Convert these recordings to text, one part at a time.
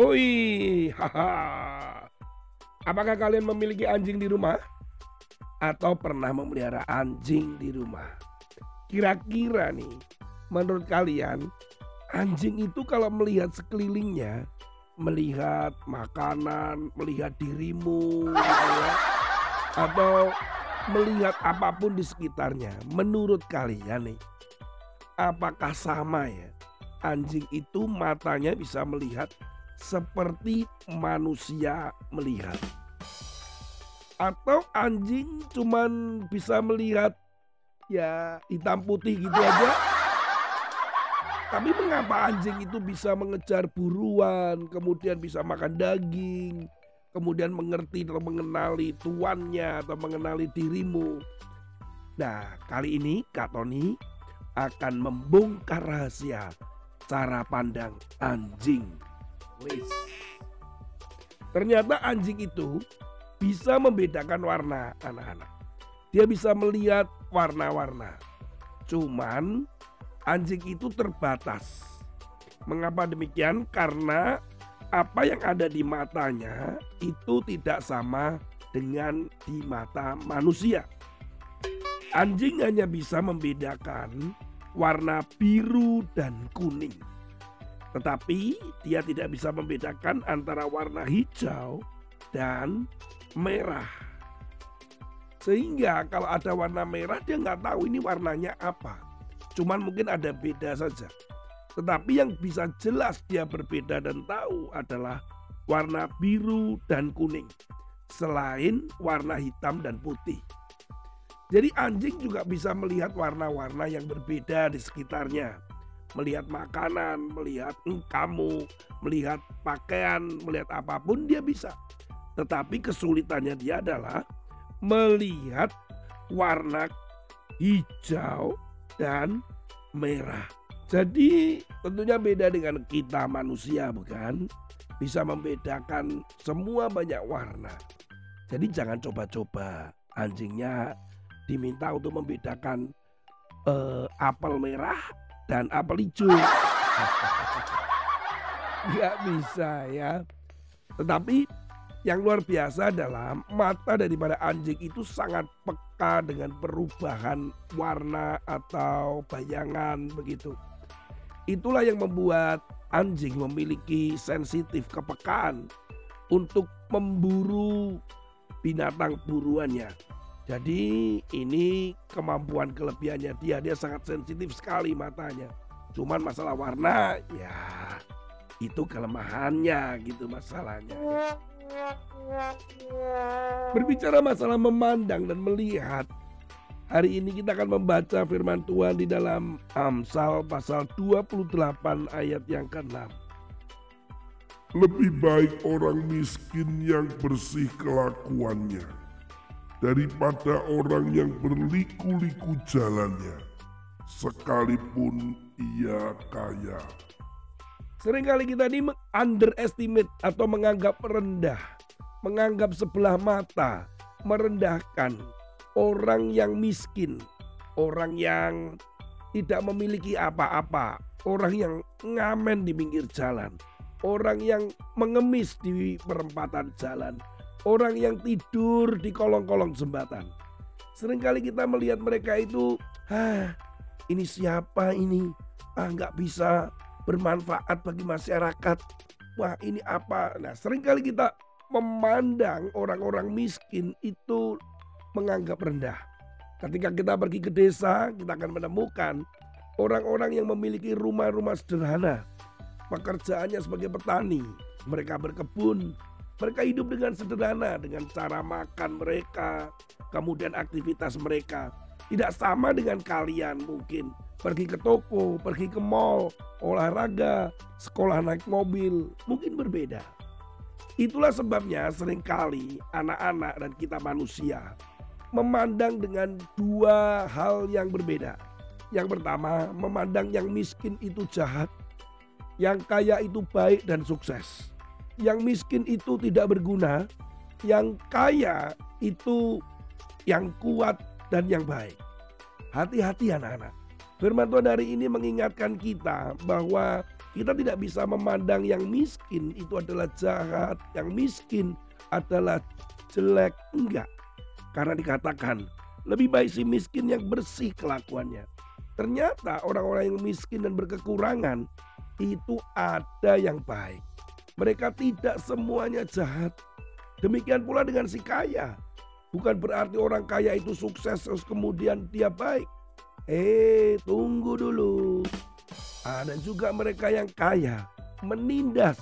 Oi, haha. Apakah kalian memiliki anjing di rumah? Atau pernah memelihara anjing di rumah? Kira-kira nih, menurut kalian, anjing itu kalau melihat sekelilingnya, melihat makanan, melihat dirimu, gitu ya, atau melihat apa pun di sekitarnya, menurut kalian nih, apakah sama ya? Anjing itu matanya bisa melihat seperti manusia melihat. Atau anjing cuman bisa melihat ya hitam putih gitu aja. Tapi mengapa anjing itu bisa mengejar buruan, kemudian bisa makan daging, kemudian mengerti atau mengenali tuannya atau mengenali dirimu. Nah, kali ini Kak Tony akan membongkar rahasia cara pandang anjing. Wis. Ternyata anjing itu bisa membedakan warna anak-anak. Dia bisa melihat warna-warna. Cuman anjing itu terbatas. Mengapa demikian? Karena apa yang ada di matanya itu tidak sama dengan di mata manusia. Anjing hanya bisa membedakan warna biru dan kuning. Tetapi dia tidak bisa membedakan antara warna hijau dan merah. Sehingga kalau ada warna merah dia nggak tahu ini warnanya apa. Cuman mungkin ada beda saja. Tetapi yang bisa jelas dia berbeda dan tahu adalah warna biru dan kuning. Selain warna hitam dan putih. Jadi anjing juga bisa melihat warna-warna yang berbeda di sekitarnya melihat makanan, melihat kamu, melihat pakaian, melihat apa pun dia bisa. Tetapi kesulitannya dia adalah melihat warna hijau dan merah. Jadi tentunya beda dengan kita manusia bukan? Bisa membedakan semua banyak warna. Jadi jangan coba-coba anjingnya diminta untuk membedakan uh, apel merah dan apel hijau. Nggak bisa ya. Tetapi yang luar biasa adalah mata daripada anjing itu sangat peka dengan perubahan warna atau bayangan begitu. Itulah yang membuat anjing memiliki sensitif kepekaan untuk memburu binatang buruannya. Jadi ini kemampuan kelebihannya dia, dia sangat sensitif sekali matanya. Cuman masalah warna ya itu kelemahannya gitu masalahnya. Berbicara masalah memandang dan melihat, hari ini kita akan membaca firman Tuhan di dalam Amsal pasal 28 ayat yang ke-6. Lebih baik orang miskin yang bersih kelakuannya daripada orang yang berliku-liku jalannya, sekalipun ia kaya. Seringkali kita ini underestimate atau menganggap rendah, menganggap sebelah mata, merendahkan orang yang miskin, orang yang tidak memiliki apa-apa, orang yang ngamen di pinggir jalan, orang yang mengemis di perempatan jalan, orang yang tidur di kolong-kolong jembatan. Seringkali kita melihat mereka itu, ah ini siapa ini? Ah nggak bisa bermanfaat bagi masyarakat. Wah ini apa? Nah sering kali kita memandang orang-orang miskin itu menganggap rendah. Ketika kita pergi ke desa, kita akan menemukan orang-orang yang memiliki rumah-rumah sederhana. Pekerjaannya sebagai petani, mereka berkebun, mereka hidup dengan sederhana dengan cara makan mereka, kemudian aktivitas mereka. Tidak sama dengan kalian mungkin pergi ke toko, pergi ke mall, olahraga, sekolah naik mobil, mungkin berbeda. Itulah sebabnya sering kali anak-anak dan kita manusia memandang dengan dua hal yang berbeda. Yang pertama, memandang yang miskin itu jahat, yang kaya itu baik dan sukses yang miskin itu tidak berguna, yang kaya itu yang kuat dan yang baik. Hati-hati anak-anak. Firman Tuhan hari ini mengingatkan kita bahwa kita tidak bisa memandang yang miskin itu adalah jahat, yang miskin adalah jelek. Enggak. Karena dikatakan lebih baik si miskin yang bersih kelakuannya. Ternyata orang-orang yang miskin dan berkekurangan itu ada yang baik. Mereka tidak semuanya jahat. Demikian pula dengan si kaya. Bukan berarti orang kaya itu sukses terus kemudian dia baik. Eh, tunggu dulu. Ada juga mereka yang kaya, menindas,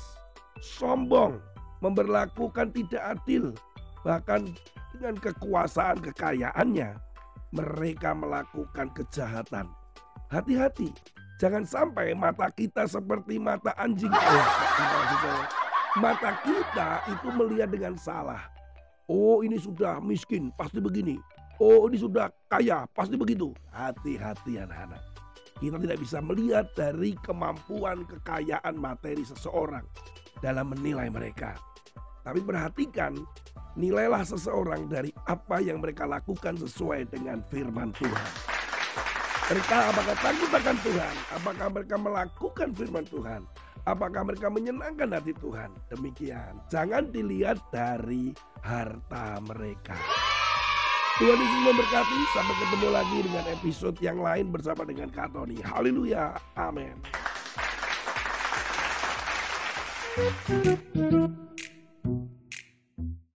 sombong, memperlakukan tidak adil, bahkan dengan kekuasaan kekayaannya, mereka melakukan kejahatan. Hati-hati, jangan sampai mata kita seperti mata anjing. mata kita itu melihat dengan salah. Oh ini sudah miskin, pasti begini. Oh ini sudah kaya, pasti begitu. Hati-hati anak-anak. Kita tidak bisa melihat dari kemampuan kekayaan materi seseorang dalam menilai mereka. Tapi perhatikan, nilailah seseorang dari apa yang mereka lakukan sesuai dengan firman Tuhan. Mereka apakah takut akan Tuhan? Apakah mereka melakukan firman Tuhan? Apakah mereka menyenangkan hati Tuhan? Demikian. Jangan dilihat dari harta mereka. Tuhan Yesus memberkati. Sampai ketemu lagi dengan episode yang lain bersama dengan Kak Tony. Haleluya. Amin.